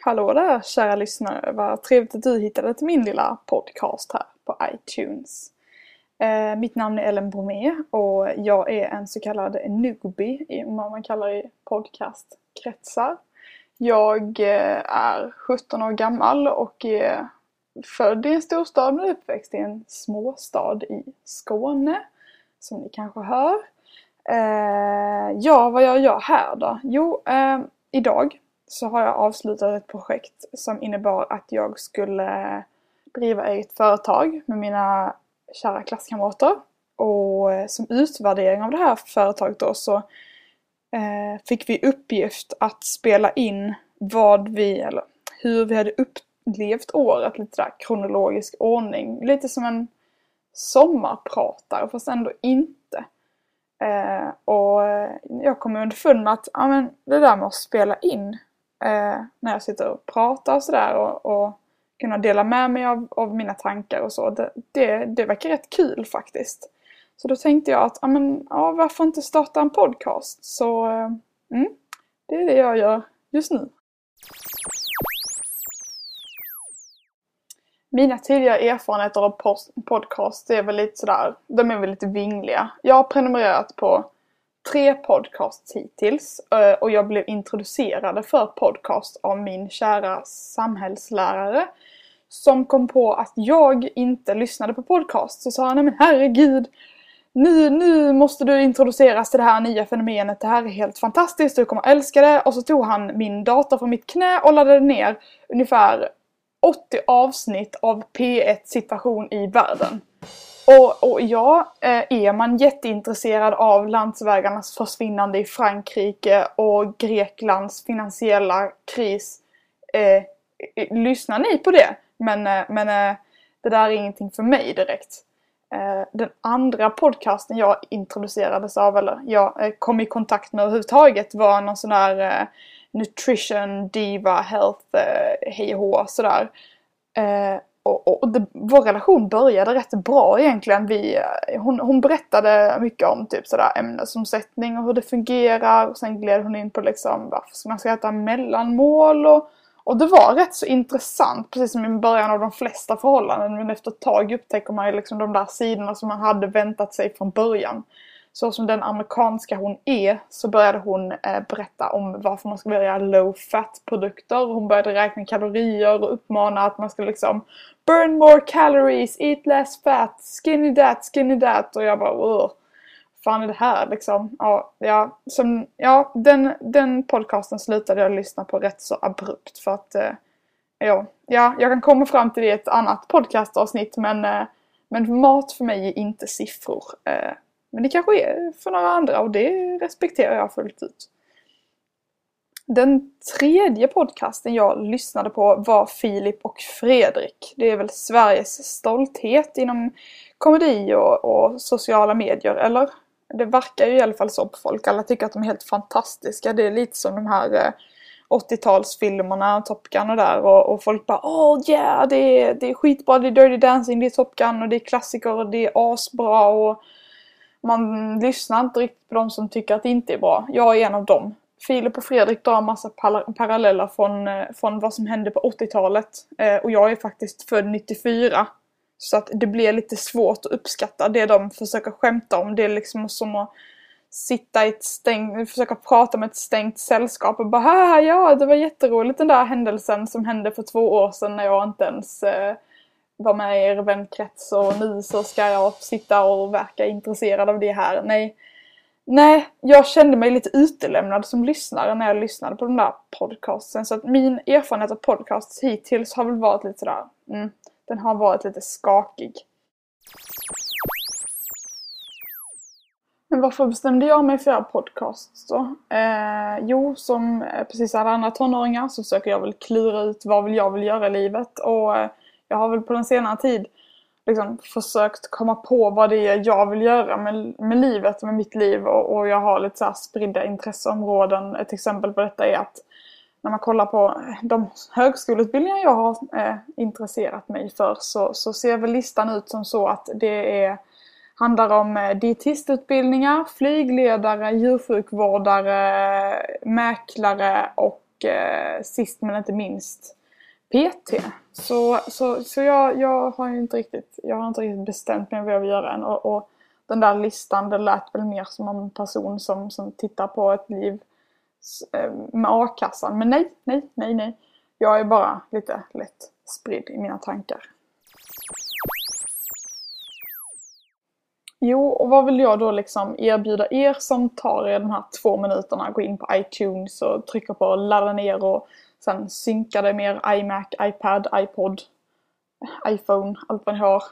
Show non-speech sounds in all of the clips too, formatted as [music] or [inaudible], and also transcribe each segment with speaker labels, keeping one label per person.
Speaker 1: Hallå där kära lyssnare, vad trevligt att du hittade till min lilla podcast här på iTunes. Eh, mitt namn är Ellen Bromé och jag är en så kallad newbie i vad man kallar i podcastkretsar. Jag eh, är 17 år gammal och är född i en storstad men uppväxt i en småstad i Skåne. Som ni kanske hör. Eh, ja, vad jag gör här då? Jo, eh, idag så har jag avslutat ett projekt som innebar att jag skulle driva eget företag med mina kära klasskamrater. Och eh, som utvärdering av det här företaget då så eh, fick vi uppgift att spela in vad vi, eller hur vi hade upplevt året, lite där kronologisk ordning. Lite som en sommarpratare fast ändå inte. Eh, och jag kom underfund med att ja, men det där med att spela in eh, när jag sitter och pratar och sådär och, och kunna dela med mig av, av mina tankar och så. Det, det, det verkar rätt kul faktiskt. Så då tänkte jag att, ja men, ja, varför inte starta en podcast? Så, eh, mm, det är det jag gör just nu. Mina tidigare erfarenheter av podcast är väl lite sådär, de är väl lite vingliga. Jag har prenumererat på tre podcasts hittills eh, och jag blev introducerad för podcast av min kära samhällslärare som kom på att jag inte lyssnade på podcast. Så sa han, nej men herregud, nu, nu måste du introduceras till det här nya fenomenet, det här är helt fantastiskt, du kommer älska det. Och så tog han min dator från mitt knä och laddade ner ungefär 80 avsnitt av P1 situation i världen. Och, och ja, eh, är man jätteintresserad av landsvägarnas försvinnande i Frankrike och Greklands finansiella kris, eh, lyssnar ni på det? Men, eh, men eh, det där är ingenting för mig direkt. Eh, den andra podcasten jag introducerades av, eller jag eh, kom i kontakt med överhuvudtaget, var någon sån där Nutrition, Diva, Health, eh, hej och hå sådär eh, och, och det, vår relation började rätt bra egentligen. Vi, eh, hon, hon berättade mycket om typ sådär ämnesomsättning och hur det fungerar. Och sen gled hon in på liksom varför man ska äta mellanmål. Och, och det var rätt så intressant, precis som i början av de flesta förhållanden. Men efter ett tag upptäcker man ju liksom de där sidorna som man hade väntat sig från början så som den amerikanska hon är så började hon eh, berätta om varför man ska välja low fat produkter. Hon började räkna kalorier och uppmana att man ska liksom burn more calories, eat less fat, skinny that, skinny that. Och jag bara Ugh, fan är det här liksom? Ja, ja, som, ja den, den podcasten slutade jag lyssna på rätt så abrupt för att eh, ja, ja, jag kan komma fram till det i ett annat podcastavsnitt men, eh, men mat för mig är inte siffror. Eh, men det kanske är för några andra och det respekterar jag fullt ut. Den tredje podcasten jag lyssnade på var Filip och Fredrik. Det är väl Sveriges stolthet inom komedi och, och, sociala medier, eller? Det verkar ju i alla fall så på folk. Alla tycker att de är helt fantastiska. Det är lite som de här eh, 80-talsfilmerna, Top Gun och där. Och, och folk bara åh oh, yeah, det är, det är skitbra, det är Dirty Dancing, det är Top Gun och det är klassiker och det är asbra och man lyssnar inte riktigt på de som tycker att det inte är bra. Jag är en av dem. Filip och Fredrik drar massa paralleller från, eh, från vad som hände på 80-talet. Eh, och jag är faktiskt född 94. Så att det blir lite svårt att uppskatta det de försöker skämta om. Det är liksom som att sitta i ett stängt, försöka prata med ett stängt sällskap och bara ja det var jätteroligt den där händelsen som hände för två år sedan när jag inte ens eh, vara med i er vänkrets och nu så ska jag sitta och verka intresserad av det här. Nej, nej jag kände mig lite utelämnad som lyssnare när jag lyssnade på den där podcasten. Så att min erfarenhet av podcasts hittills har väl varit lite sådär, mm, den har varit lite skakig. Men varför bestämde jag mig för att göra podcasts då? Eh, jo, som eh, precis alla andra tonåringar så försöker jag väl klura ut vad vill jag vill göra i livet. Och eh, jag har väl på den senare tid liksom försökt komma på vad det är jag vill göra med, med livet, med mitt liv och, och jag har lite så här spridda intresseområden. Ett exempel på detta är att när man kollar på de högskoleutbildningar jag har eh, intresserat mig för så, så ser väl listan ut som så att det är Handlar om eh, dietistutbildningar, flygledare, djursjukvårdare, mäklare och eh, sist men inte minst PT. Så, så, så jag, jag har inte riktigt, jag har inte riktigt bestämt mig vad jag vill göra än. Och, och den där listan, det lät väl mer som en person som, som tittar på ett liv eh, med a-kassan. Men nej, nej, nej, nej. Jag är bara lite lätt spridd i mina tankar. Jo, och vad vill jag då liksom erbjuda er som tar er de här två minuterna, går in på iTunes och trycker på ladda ner och sen synkar det mer iMac, iPad, iPod, iPhone, allt vad ni har.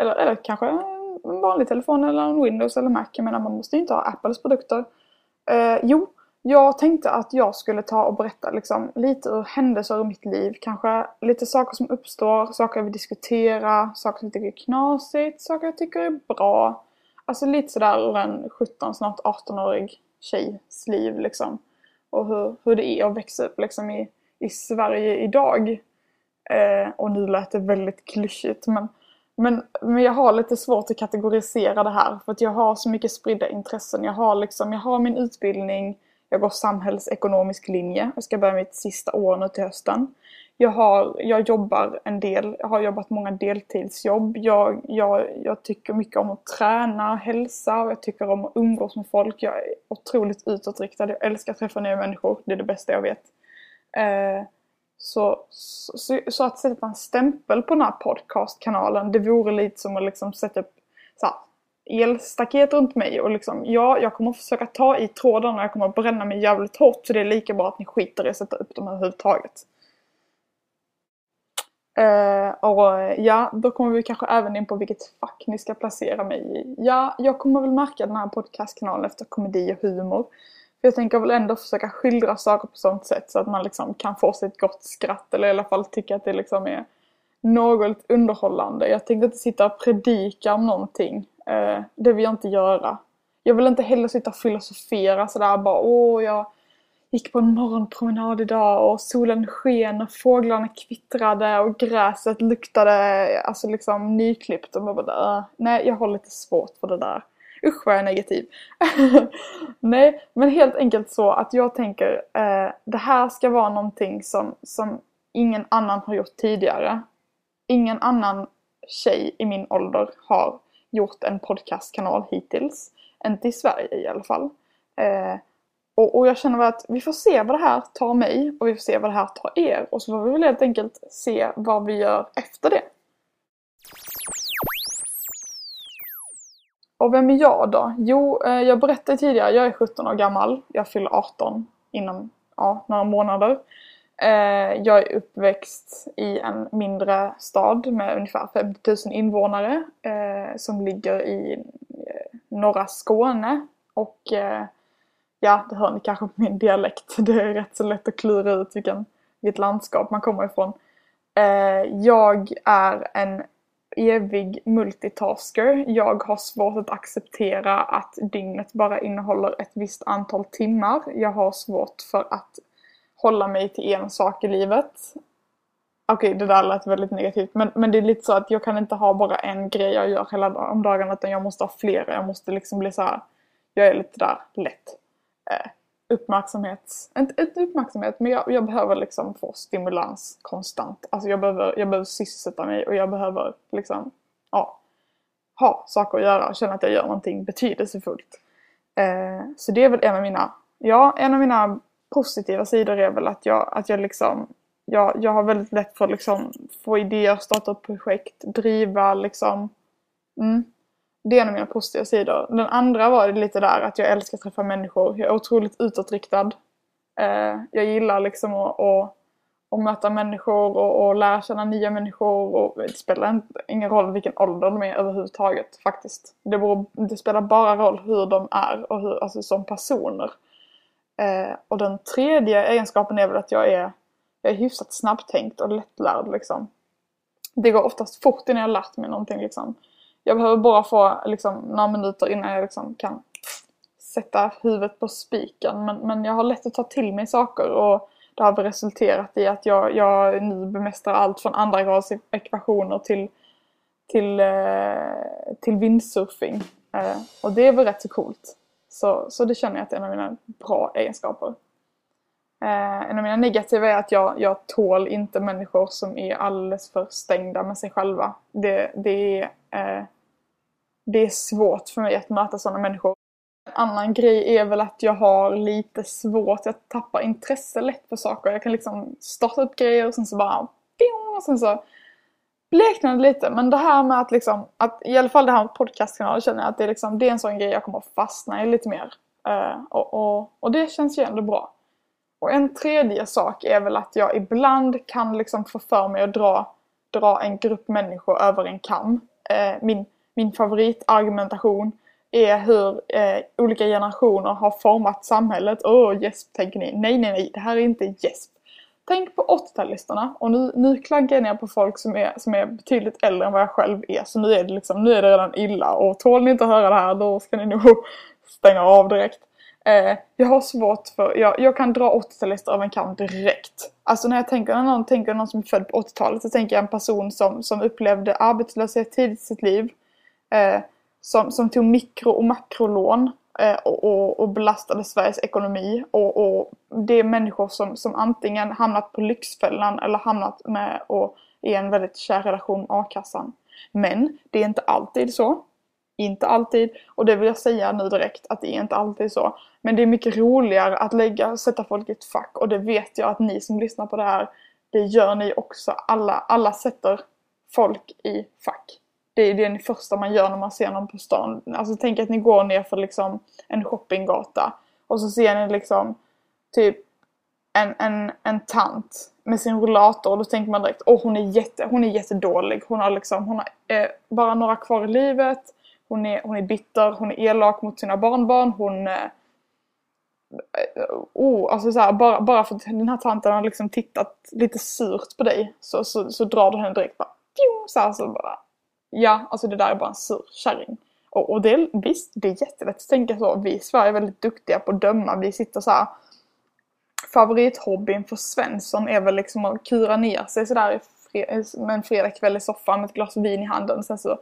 Speaker 1: Eller, eller kanske en vanlig telefon eller en Windows eller Mac. Jag menar, man måste ju inte ha Apples produkter. Eh, jo, jag tänkte att jag skulle ta och berätta liksom, lite ur händelser i mitt liv. Kanske lite saker som uppstår, saker jag vill diskutera, saker som jag tycker är knasigt, saker jag tycker är bra. Alltså lite sådär ur en 17, snart 18-årig tjejs liv liksom. Och hur, hur det är att växa upp liksom i, i Sverige idag. Eh, och nu lät det väldigt klyschigt men, men, men jag har lite svårt att kategorisera det här. För att jag har så mycket spridda intressen. Jag har liksom, jag har min utbildning, jag går samhällsekonomisk linje. Jag ska börja mitt sista år nu till hösten. Jag, har, jag jobbar en del, jag har jobbat många deltidsjobb. Jag, jag, jag tycker mycket om att träna, hälsa och jag tycker om att umgås med folk. Jag är otroligt utåtriktad. Jag älskar att träffa nya människor. Det är det bästa jag vet. Eh, så, så, så, att sätta en stämpel på den här podcastkanalen, det vore lite som att liksom sätta upp så här, elstaket runt mig och liksom, ja, jag kommer försöka ta i trådarna och jag kommer bränna mig jävligt hårt så det är lika bra att ni skiter i att sätta upp dem överhuvudtaget. Uh, och ja, då kommer vi kanske även in på vilket fack ni ska placera mig i. Ja, jag kommer väl märka den här podcastkanalen efter komedi och humor. Jag tänker väl ändå försöka skildra saker på sånt sätt så att man liksom kan få sig ett gott skratt eller i alla fall tycka att det liksom är något underhållande. Jag tänker inte sitta och predika om någonting. Eh, det vill jag inte göra. Jag vill inte heller sitta och filosofera sådär bara åh jag gick på en morgonpromenad idag och solen sken och fåglarna kvittrade och gräset luktade alltså liksom nyklippt och man bara äh, nej jag har lite svårt för det där. Usch vad jag är negativ. [laughs] nej men helt enkelt så att jag tänker eh, det här ska vara någonting som, som ingen annan har gjort tidigare. Ingen annan tjej i min ålder har gjort en podcastkanal hittills. Inte i Sverige i alla fall. Eh, och, och jag känner väl att vi får se vad det här tar mig och vi får se vad det här tar er. Och så får vi väl helt enkelt se vad vi gör efter det. Och vem är jag då? Jo, eh, jag berättade tidigare, jag är 17 år gammal. Jag fyller 18 inom ja, några månader. Eh, jag är uppväxt i en mindre stad med ungefär 50 000 invånare eh, som ligger i norra Skåne. Och ja, det hör ni kanske på min dialekt. [laughs] Det är rätt så lätt att klura ut vilken, vilket landskap man kommer ifrån. Jag är en evig multitasker. Jag har svårt att acceptera att dygnet bara innehåller ett visst antal timmar. Jag har svårt för att hålla mig till en sak i livet. Okej, okay, det där lät väldigt negativt. Men, men det är lite så att jag kan inte ha bara en grej jag gör hela om dagen. Utan jag måste ha flera. Jag måste liksom bli så här. Jag är lite där lätt eh, uppmärksamhet, inte, inte uppmärksamhet men jag, jag, behöver liksom få stimulans konstant. Alltså jag behöver, jag behöver sysselsätta mig och jag behöver liksom, ja, ha saker att göra och känna att jag gör någonting betydelsefullt. Eh, så det är väl en av mina, ja, en av mina positiva sidor är väl att jag, att jag liksom, jag, jag har väldigt lätt för att liksom få idéer, starta upp projekt, driva liksom, mm, det är en av mina positiva sidor. Den andra var lite där att jag älskar att träffa människor. Jag är otroligt utåtriktad. Eh, jag gillar liksom att, att, att möta människor och, och lära känna nya människor. Och det spelar ingen roll vilken ålder de är överhuvudtaget faktiskt. Det, beror, det spelar bara roll hur de är och hur, alltså som personer. Eh, och den tredje egenskapen är väl att jag är, jag är hyfsat snabbtänkt och lättlärd liksom. Det går oftast fort innan jag lärt mig någonting liksom. Jag behöver bara få liksom, några minuter innan jag liksom, kan sätta huvudet på spiken. Men, men jag har lätt att ta till mig saker och det har resulterat i att jag, jag nu bemästrar allt från andra grads ekvationer till, till, eh, till windsurfing. Eh, och det är väl rätt så coolt. Så, så det känner jag att är en av mina bra egenskaper. Eh, en av mina negativa är att jag, jag tål inte människor som är alldeles för stängda med sig själva. Det, det, är, eh, det är svårt för mig att möta sådana människor. En annan grej är väl att jag har lite svårt, jag tappar intresse lätt för saker. Jag kan liksom starta upp grejer och sen så bara och sen så bleknar det lite. Men det här med att liksom, att i alla fall det här med podcastkanalen känner jag att det är, liksom, det är en sån grej jag kommer att fastna i lite mer. Uh, och, och, och det känns ju ändå bra. Och en tredje sak är väl att jag ibland kan liksom få för mig att dra, dra en grupp människor över en kam. Uh, min, min favoritargumentation är hur eh, olika generationer har format samhället. Åh, oh, gäsp tänker ni. Nej, nej, nej, det här är inte gäsp. Tänk på 80-talisterna och nu, nu klankar jag ner på folk som är, som är betydligt äldre än vad jag själv är. Så nu är det liksom, nu är det redan illa och tål ni inte att höra det här då ska ni nog [laughs] stänga av direkt. Eh, jag har svårt för, jag, jag kan dra 80-talister av en kam direkt. Alltså när jag tänker, när någon tänker någon som är född på 80-talet så tänker jag en person som, som upplevde arbetslöshet tidigt i sitt liv. Eh, som, som tog mikro och makrolån eh, och, och, och, belastade Sveriges ekonomi. Och, och, det är människor som, som antingen hamnat på Lyxfällan eller hamnat med och i en väldigt kär relation med a-kassan. Men det är inte alltid så. Inte alltid. Och det vill jag säga nu direkt att det är inte alltid så. Men det är mycket roligare att lägga, sätta folk i ett fack. Och det vet jag att ni som lyssnar på det här, det gör ni också. Alla, alla sätter folk i fack det är det första man gör när man ser någon på stan. Alltså tänk att ni går ner för liksom en shoppinggata och så ser ni liksom typ en, en, en tant med sin rullator. och då tänker man direkt åh hon är, jätte, hon är jättedålig. Hon har liksom, hon har eh, bara några kvar i livet. Hon är, hon är bitter, hon är elak mot sina barnbarn. Hon... Eh, eh oh, alltså så här, bara, bara för att den här tanten har liksom tittat lite surt på dig så, så, så drar du henne direkt bara, så här, så bara ja, alltså det där är bara en sur kärring. Och, och det, visst, det är jättelätt att tänka så. Vi i Sverige är väldigt duktiga på att döma. Vi sitter så här. Favorithobbyn för Svensson är väl liksom att kura ner sig sådär med en fredagkväll i soffan med ett glas vin i handen. Sen så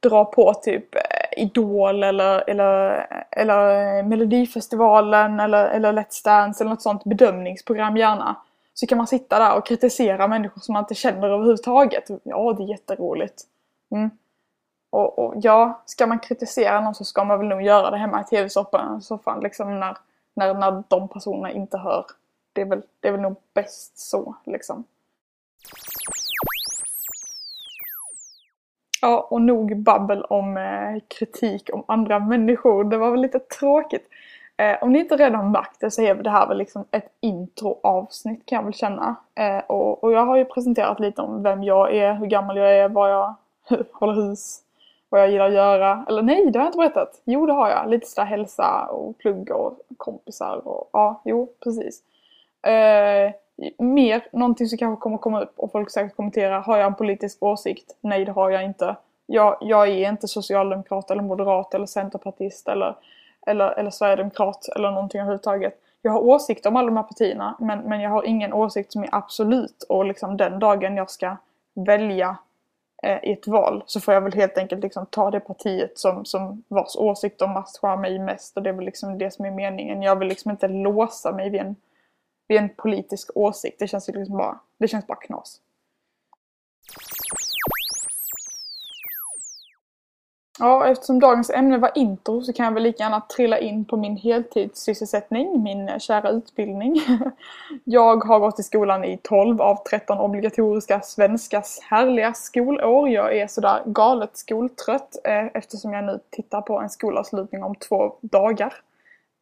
Speaker 1: dra på typ eh, Idol eller, eller, eller Melodifestivalen eller, eller Let's Dance eller något sånt bedömningsprogram gärna. Så kan man sitta där och kritisera människor som man inte känner överhuvudtaget. Ja, det är jätteroligt. Mm. Och, och, ja, ska man kritisera någon så ska man väl nog göra det hemma i tv-soffan liksom när, när, när de personerna inte hör. Det är väl, det är väl nog bäst så liksom. Ja, och nog babbel om eh, kritik om andra människor. Det var väl lite tråkigt. Eh, om ni inte redan har märkt det så är det här väl liksom ett introavsnitt kan jag väl känna. Eh, och, och jag har ju presenterat lite om vem jag är, hur gammal jag är, vad jag [laughs] hålla hus, vad jag gillar att göra. Eller nej, det har jag inte berättat. Jo, det har jag. Lite sådär hälsa och plugga och kompisar och ja, jo, precis. Eh, mer, någonting som kanske kommer komma upp och folk säkert kommentera. Har jag en politisk åsikt? Nej, det har jag inte. Jag, jag är inte socialdemokrat eller moderat eller centerpartist eller, eller, eller sverigedemokrat eller någonting överhuvudtaget. Jag har åsikter om alla de här partierna men, men jag har ingen åsikt som är absolut och liksom den dagen jag ska välja Eh, i ett val så får jag väl helt enkelt liksom ta det partiet som, som vars åsikter matchar mig mest och det är väl liksom det som är meningen. Jag vill liksom inte låsa mig vid en, vid en politisk åsikt. Det känns liksom bara, det känns bara knas. Ja, eftersom dagens ämne var intro så kan jag väl lika gärna trilla in på min heltidssysselsättning, min kära utbildning. [laughs] Jag har gått i skolan i 12 av 13 obligatoriska svenskas härliga skolår. Jag är sådär galet skoltrött eh, eftersom jag nu tittar på en skolavslutning om två dagar.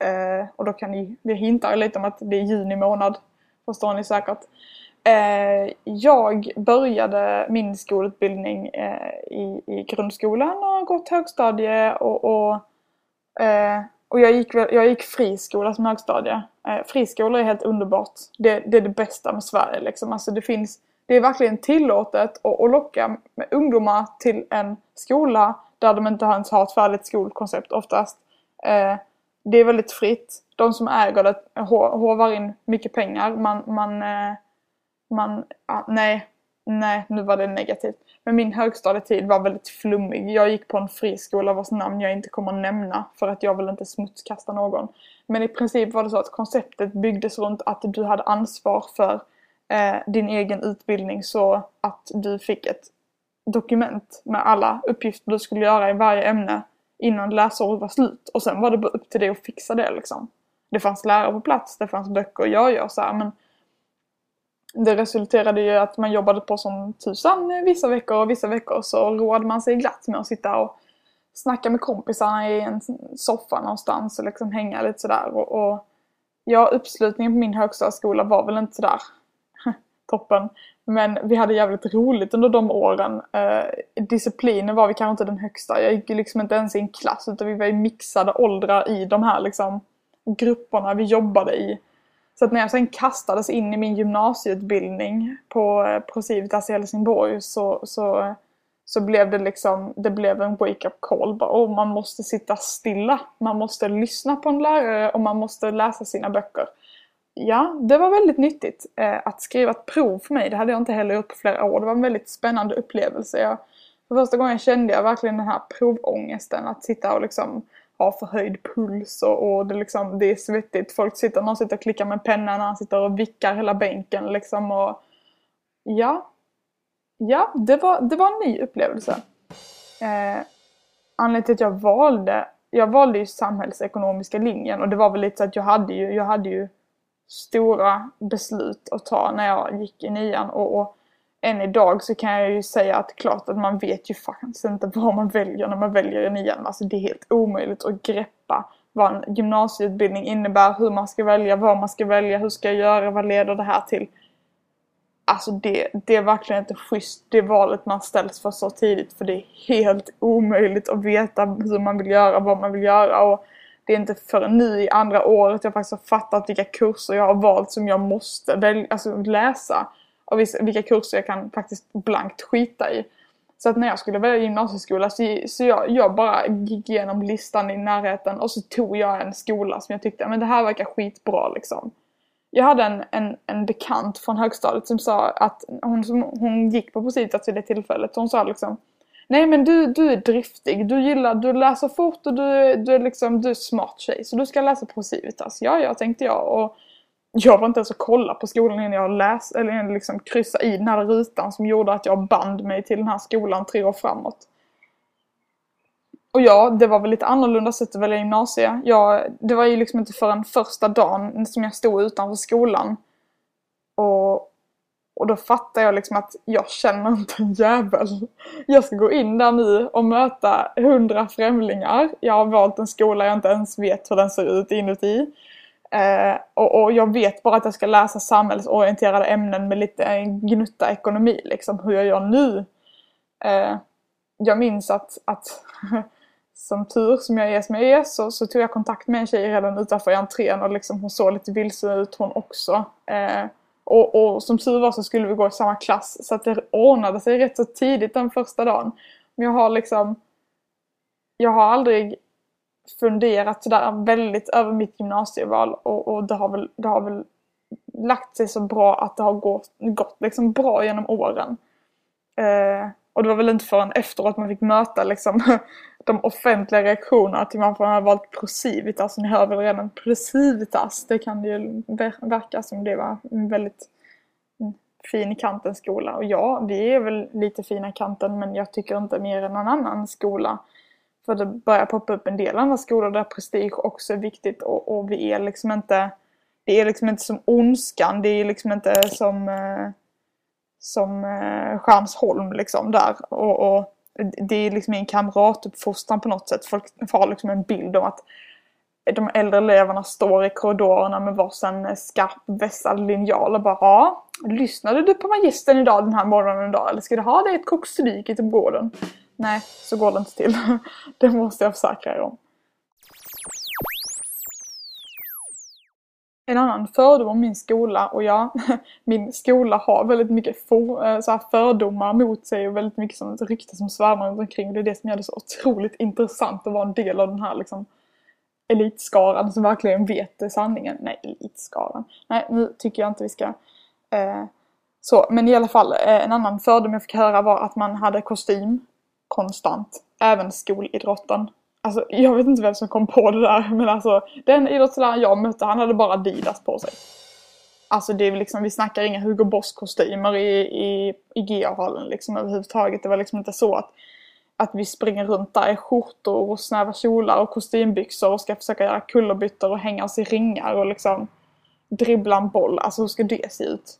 Speaker 1: Eh, och då kan ni, vi hintar lite om att det är juni månad, förstår ni säkert. Eh, jag började min skolutbildning eh, i, i grundskolan och har gått högstadie och, och, eh, och jag, gick, jag gick friskola som högstadie. Friskolor är helt underbart. Det, det, är det bästa med Sverige liksom. Alltså det finns det är verkligen tillåtet att, locka ungdomar till en skola där de inte ens har ett färdigt skolkoncept oftast. Det är väldigt fritt. De som äger det hovar in mycket pengar. Man, man eh, man, ja, nej, nej, nu var det negativt. Men min högstadietid var väldigt flummig. Jag gick på en friskola vars namn jag inte kommer att nämna för att jag vill inte smutskasta någon. Men i princip var det så att konceptet byggdes runt att du hade ansvar för eh, din egen utbildning så att du fick ett dokument med alla uppgifter du skulle göra i varje ämne innan läsåret var slut. Och sen var det bara upp till dig att fixa det liksom. Det fanns lärare på plats, det fanns böcker, jag gör så här, men det resulterade ju att man jobbade på som tusan vissa veckor och vissa veckor så roade man sig glatt med att sitta och snacka med kompisarna i en soffa någonstans och liksom hänga lite sådär. Och, och ja, uppslutningen på min högstadieskola var väl inte sådär [laughs] toppen. Men vi hade jävligt roligt under de åren. Eh, disciplinen var vi kanske inte den högsta. Jag gick ju liksom inte ens i en klass utan vi var i mixade åldrar i de här liksom grupperna vi jobbade i. Så att när jag sen kastades in i min gymnasieutbildning på på Procivitas i Helsingborg så, så, så blev det liksom, det blev en wake-up call. Bara, oh, man måste sitta stilla, man måste lyssna på en lärare och man måste läsa sina böcker. Ja, det var väldigt nyttigt. Eh, att skriva ett prov för mig, det hade jag inte heller gjort på flera år. Det var en väldigt spännande upplevelse. Jag, för första gången kände jag verkligen den här provångesten. Att sitta och liksom har förhöjd puls och, och det, liksom, det är svettigt. Folk sitter, någon sitter och klickar med pennan, han sitter och vickar hela bänken liksom. Och, ja, ja det, var, det var en ny upplevelse. Eh, anledningen till att jag valde, jag valde ju samhällsekonomiska linjen och det var väl lite så att jag hade ju, jag hade ju stora beslut att ta när jag gick i nian och, och än idag så kan jag ju säga att klart att man vet ju faktiskt inte vad man väljer när man väljer i nian. Alltså det är helt omöjligt att greppa vad en gymnasieutbildning innebär, hur man ska välja, vad man ska välja, hur ska jag göra, vad leder det här till? Alltså det, det är verkligen inte schysst det valet man ställs för så tidigt för det är helt omöjligt att veta hur man vill göra, vad man vill göra och det är inte förrän nu i andra året jag faktiskt har fattat vilka kurser jag har valt som jag måste välja, alltså läsa och vilka kurser jag kan faktiskt blankt skita i. Så att när jag skulle välja gymnasieskola så, så jag, jag bara gick igenom listan i närheten och så tog jag en skola som jag tyckte men det här verkar skitbra liksom. Jag hade en, en, en bekant från högstadiet som sa att hon, som, hon gick på Positas vid det tillfället. Hon sa liksom Nej men du, du är driftig, du gillar, du läser fort och du, du är liksom, du är smart tjej. Så du ska läsa Procivitas. Ja, ja tänkte jag. Och jag var inte ens och kollade på skolan innan jag läste, eller liksom kryssade i den här rutan som gjorde att jag band mig till den här skolan tre år framåt. Och ja, det var väl lite annorlunda sätt att välja gymnasie. Jag, det var ju liksom inte förrän första dagen som jag stod utanför skolan. Och, och då fattade jag liksom att jag känner inte en jävel. Jag ska gå in där nu och möta hundra främlingar. Jag har valt en skola jag inte ens vet hur den ser ut inuti. Eh, och, och, jag vet bara att jag ska läsa samhällsorienterade ämnen med lite gnutta ekonomi, liksom hur jag gör nu. Eh, jag minns att, att [laughs] som tur som jag är som jag är så, så tog jag kontakt med en tjej redan utanför entrén och liksom, hon såg lite vilsen ut hon också. Eh, och, och, som tur var så skulle vi gå i samma klass så att det ordnade sig rätt så tidigt den första dagen. Men jag har liksom jag har aldrig funderat sådär väldigt över mitt gymnasieval och, och det, har väl, det har väl lagt sig så bra att det har gått, gått liksom bra genom åren. Eh, och det var väl inte förrän efteråt man fick möta liksom [laughs] de offentliga reaktionerna till varför man har valt Procivitas. Ni hör väl redan Procivitas. Det kan ju verka som det var en väldigt fin i kanten skola. Och ja, vi är väl lite fina i kanten men jag tycker inte mer än någon annan skola för det börjar poppa upp en del andra skolor där prestige också är viktigt och, och vi är liksom inte Det är liksom inte som Ondskan, det är liksom inte som eh, Som eh, Stjärnsholm liksom där och, och det är liksom en kamratuppfostran på något sätt. Folk har liksom en bild om att de äldre eleverna står i korridorerna med varsin skarp vässad linjal och bara ja, lyssnade du på magistern idag den här morgonen idag eller ska du ha dig ett kokstryk i gården? Nej, så går det inte till. [laughs] Det måste jag försäkra er om. En annan fördom om min skola, och ja, [laughs] min skola har väldigt mycket for, eh, så här fördomar mot sig och väldigt mycket sånt rykte som svärmar runt omkring. Det är det som gör det så otroligt intressant att vara en del av den här liksom elitskaran som verkligen vet sanningen. Nej, elitskaran. Nej, nu tycker jag inte vi ska eh, Så, men i alla fall, eh, en annan fördom jag fick höra var att man hade kostym konstant. Även skolidrotten. Alltså jag vet inte vem som kom på det där men alltså den idrottsläraren jag mötte han hade bara Adidas på sig. Alltså det är liksom, vi snackar inga Hugo Boss kostymer i, i, i GA-hallen liksom överhuvudtaget. Det var liksom inte så att, att vi springer runt där i skjortor och snäva kjolar och kostymbyxor och ska försöka göra kullerbyttor och hänga oss i ringar och liksom dribbla en boll. Alltså hur ska det se ut?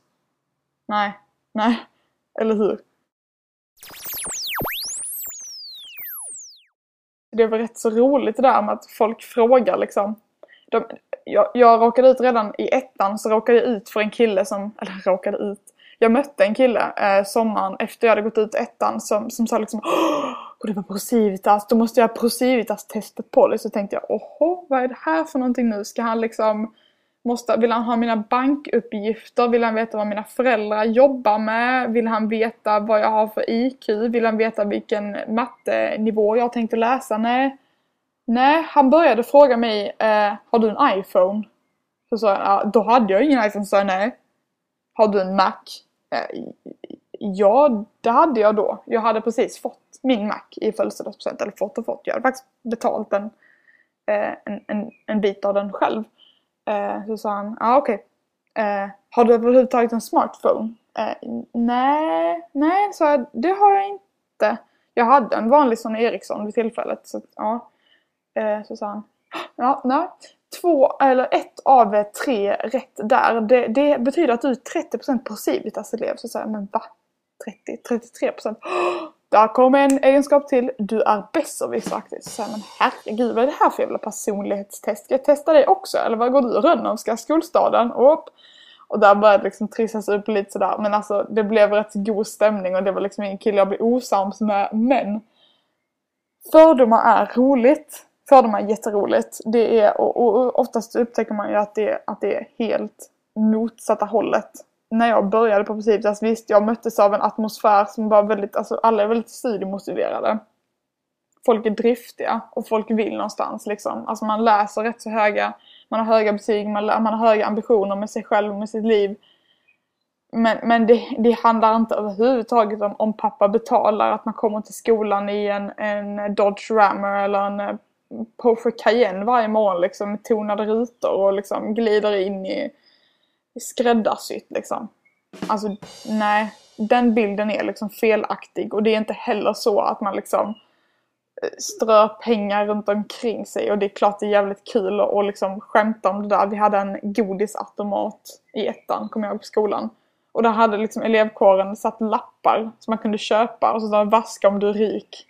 Speaker 1: Nej, nej, eller hur? Det var rätt så roligt det där med att folk frågar liksom. De, jag, jag råkade ut redan i ettan så råkade jag ut för en kille som, eller råkade ut. Jag mötte en kille eh, sommaren efter jag hade gått ut ettan som, som sa liksom Åh, det var Procivitas, då måste jag ha Procivitas-testet på dig. Så tänkte jag, åhå, vad är det här för någonting nu? Ska han liksom Måste, vill han ha mina bankuppgifter? Vill han veta vad mina föräldrar jobbar med? Vill han veta vad jag har för IQ? Vill han veta vilken mattenivå jag tänkte läsa? Nej. Nej, han började fråga mig, eh, har du en iPhone? Så sa jag, ja, då hade jag ingen iPhone, så jag nej. Har du en Mac? Eh, ja, det hade jag då. Jag hade precis fått min Mac i födelsedagspresent, eller fått och fått. Jag hade faktiskt betalt en, eh, en, en, en bit av den själv. Eh, så sa han, ja ah, okej. Okay. Eh, har du överhuvudtaget en smartphone? Eh, nej, nej, sa jag, det har jag inte. Jag hade en vanlig sån Ericsson vid tillfället. Så, ja. Eh, så sa han, ja, nej. Två, eller ett av tre rätt där. Det, det betyder att du är 30% på Civitas-elev. Alltså så sa jag, men va? 30? 33%? Där kommer en egenskap till. Du är besserwiss faktiskt. Så men herregud, vad är det här för jävla personlighetstest? Ska jag testa dig också? Eller vad går du Rönnerska skolstaden? Och, och där började det liksom trissas upp lite sådär. Men alltså det blev rätt god stämning och det var liksom ingen kille jag blev osams med. Men fördomar är roligt. Fördomar är jätteroligt. Det är, och, och oftast upptäcker man ju att det, att det är helt motsatta hållet när jag började på Precipitas, alltså visst jag möttes av en atmosfär som var väldigt, alltså alla är väldigt studiemotiverade. Folk är driftiga och folk vill någonstans liksom. Alltså man läser rätt så höga, man har höga betyg, man, man har höga ambitioner med sig själv och med sitt liv. Men, men det, det handlar inte överhuvudtaget om om pappa betalar att man kommer till skolan i en, en Dodge Rammer eller en eh, Porsche Cayenne varje morgon liksom med tonade rutor och liksom glider in i skräddarsytt liksom. Alltså nej, den bilden är liksom felaktig och det är inte heller så att man liksom strö strör pengar runt omkring sig och det är klart det är jävligt kul att liksom skämta om det där. Vi hade en godisautomat i ettan, kommer jag ihåg, på skolan. Och där hade liksom elevkåren satt lappar som man kunde köpa och så sa vaska om du är rik.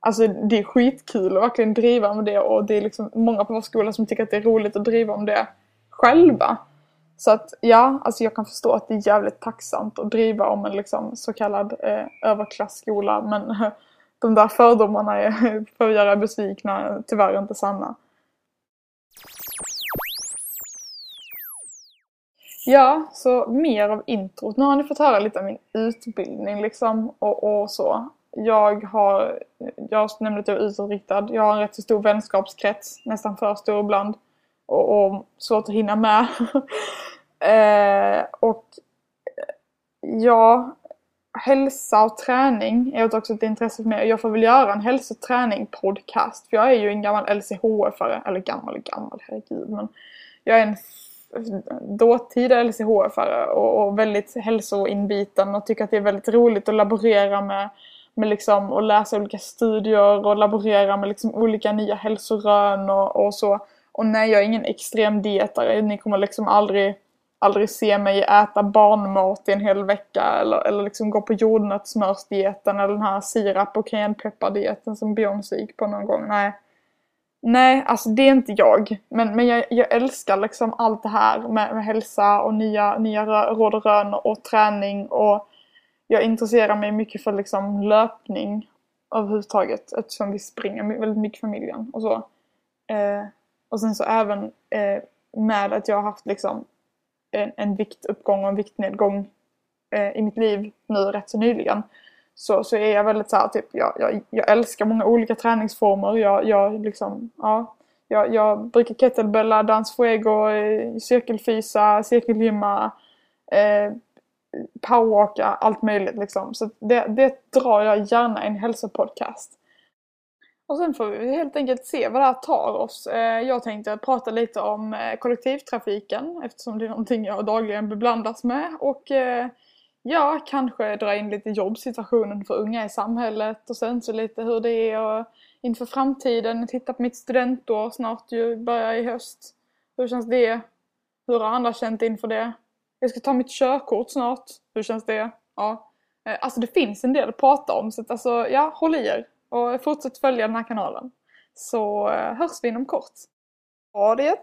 Speaker 1: Alltså det är skitkul att verkligen driva med det och det är liksom många på vår skola som tycker att det är roligt att driva om det själva. Så att ja, alltså jag kan förstå att det är jävligt tacksamt att driva om en liksom så kallad eh, överklassskola men [laughs] de där fördomarna är, [laughs] för att göra besvikna, tyvärr inte sanna. Ja, så mer av introt. Nu har ni fått höra lite om min utbildning liksom och, och så. Jag har, jag nämnde att jag är utåtriktad. Jag har en rätt så stor vänskapskrets, nästan för stor ibland. Och, och svårt att hinna med. [laughs] Eh, och eh, ja, hälsa och träning är också ett intresse för mig. Jag får väl göra en hälsoträning podcast. För jag är ju en gammal LCHF-are. Eller gammal och gammal, herregud. Men jag är en dåtida LCHF-are och, och väldigt hälsoinbiten och tycker att det är väldigt roligt att laborera med, med liksom, och läsa olika studier och laborera med liksom olika nya hälsorön och, och så. Och nej, jag är ingen extrem dietare. Ni kommer liksom aldrig aldrig se mig äta barnmat i en hel vecka eller, eller liksom gå på jordnötssmörsdieten eller den här sirap och cayennepeppar-dieten som Beyoncé gick på någon gång. Nej. Nej, alltså det är inte jag. Men, men jag, jag älskar liksom allt det här med, med hälsa och nya, nya råd och rön och träning och jag intresserar mig mycket för liksom löpning överhuvudtaget eftersom vi springer väldigt mycket familjen och så. Eh, och sen så även eh, med att jag har haft liksom en, en viktuppgång och en viktnedgång eh, i mitt liv nu rätt så nyligen. Så, så är jag väldigt så här, typ, jag, jag, jag älskar många olika träningsformer. Jag, jag liksom, ja. Jag, jag brukar kettlebella, dans fuego, eh, cirkelfysa, cirkelgymma. Eh, powerwalka, allt möjligt liksom. Så det, det drar jag gärna i en hälsopodcast. Och sen får vi helt enkelt se vad det här tar oss. Eh, jag tänkte prata lite om eh, kollektivtrafiken eftersom det är någonting jag dagligen beblandas med. Och eh, ja, kanske dra in lite jobbsituationen för unga i samhället och sen så lite hur det är inför framtiden. Titta på mitt studentår snart ju, börjar i höst. Hur känns det? Hur har andra känt inför det? Jag ska ta mitt körkort snart. Hur känns det? Ja. Alltså det finns en del att prata om så att alltså, ja, håll i er. Och fortsätt följa den här kanalen. Så eh, hörs vi inom kort. Ha det!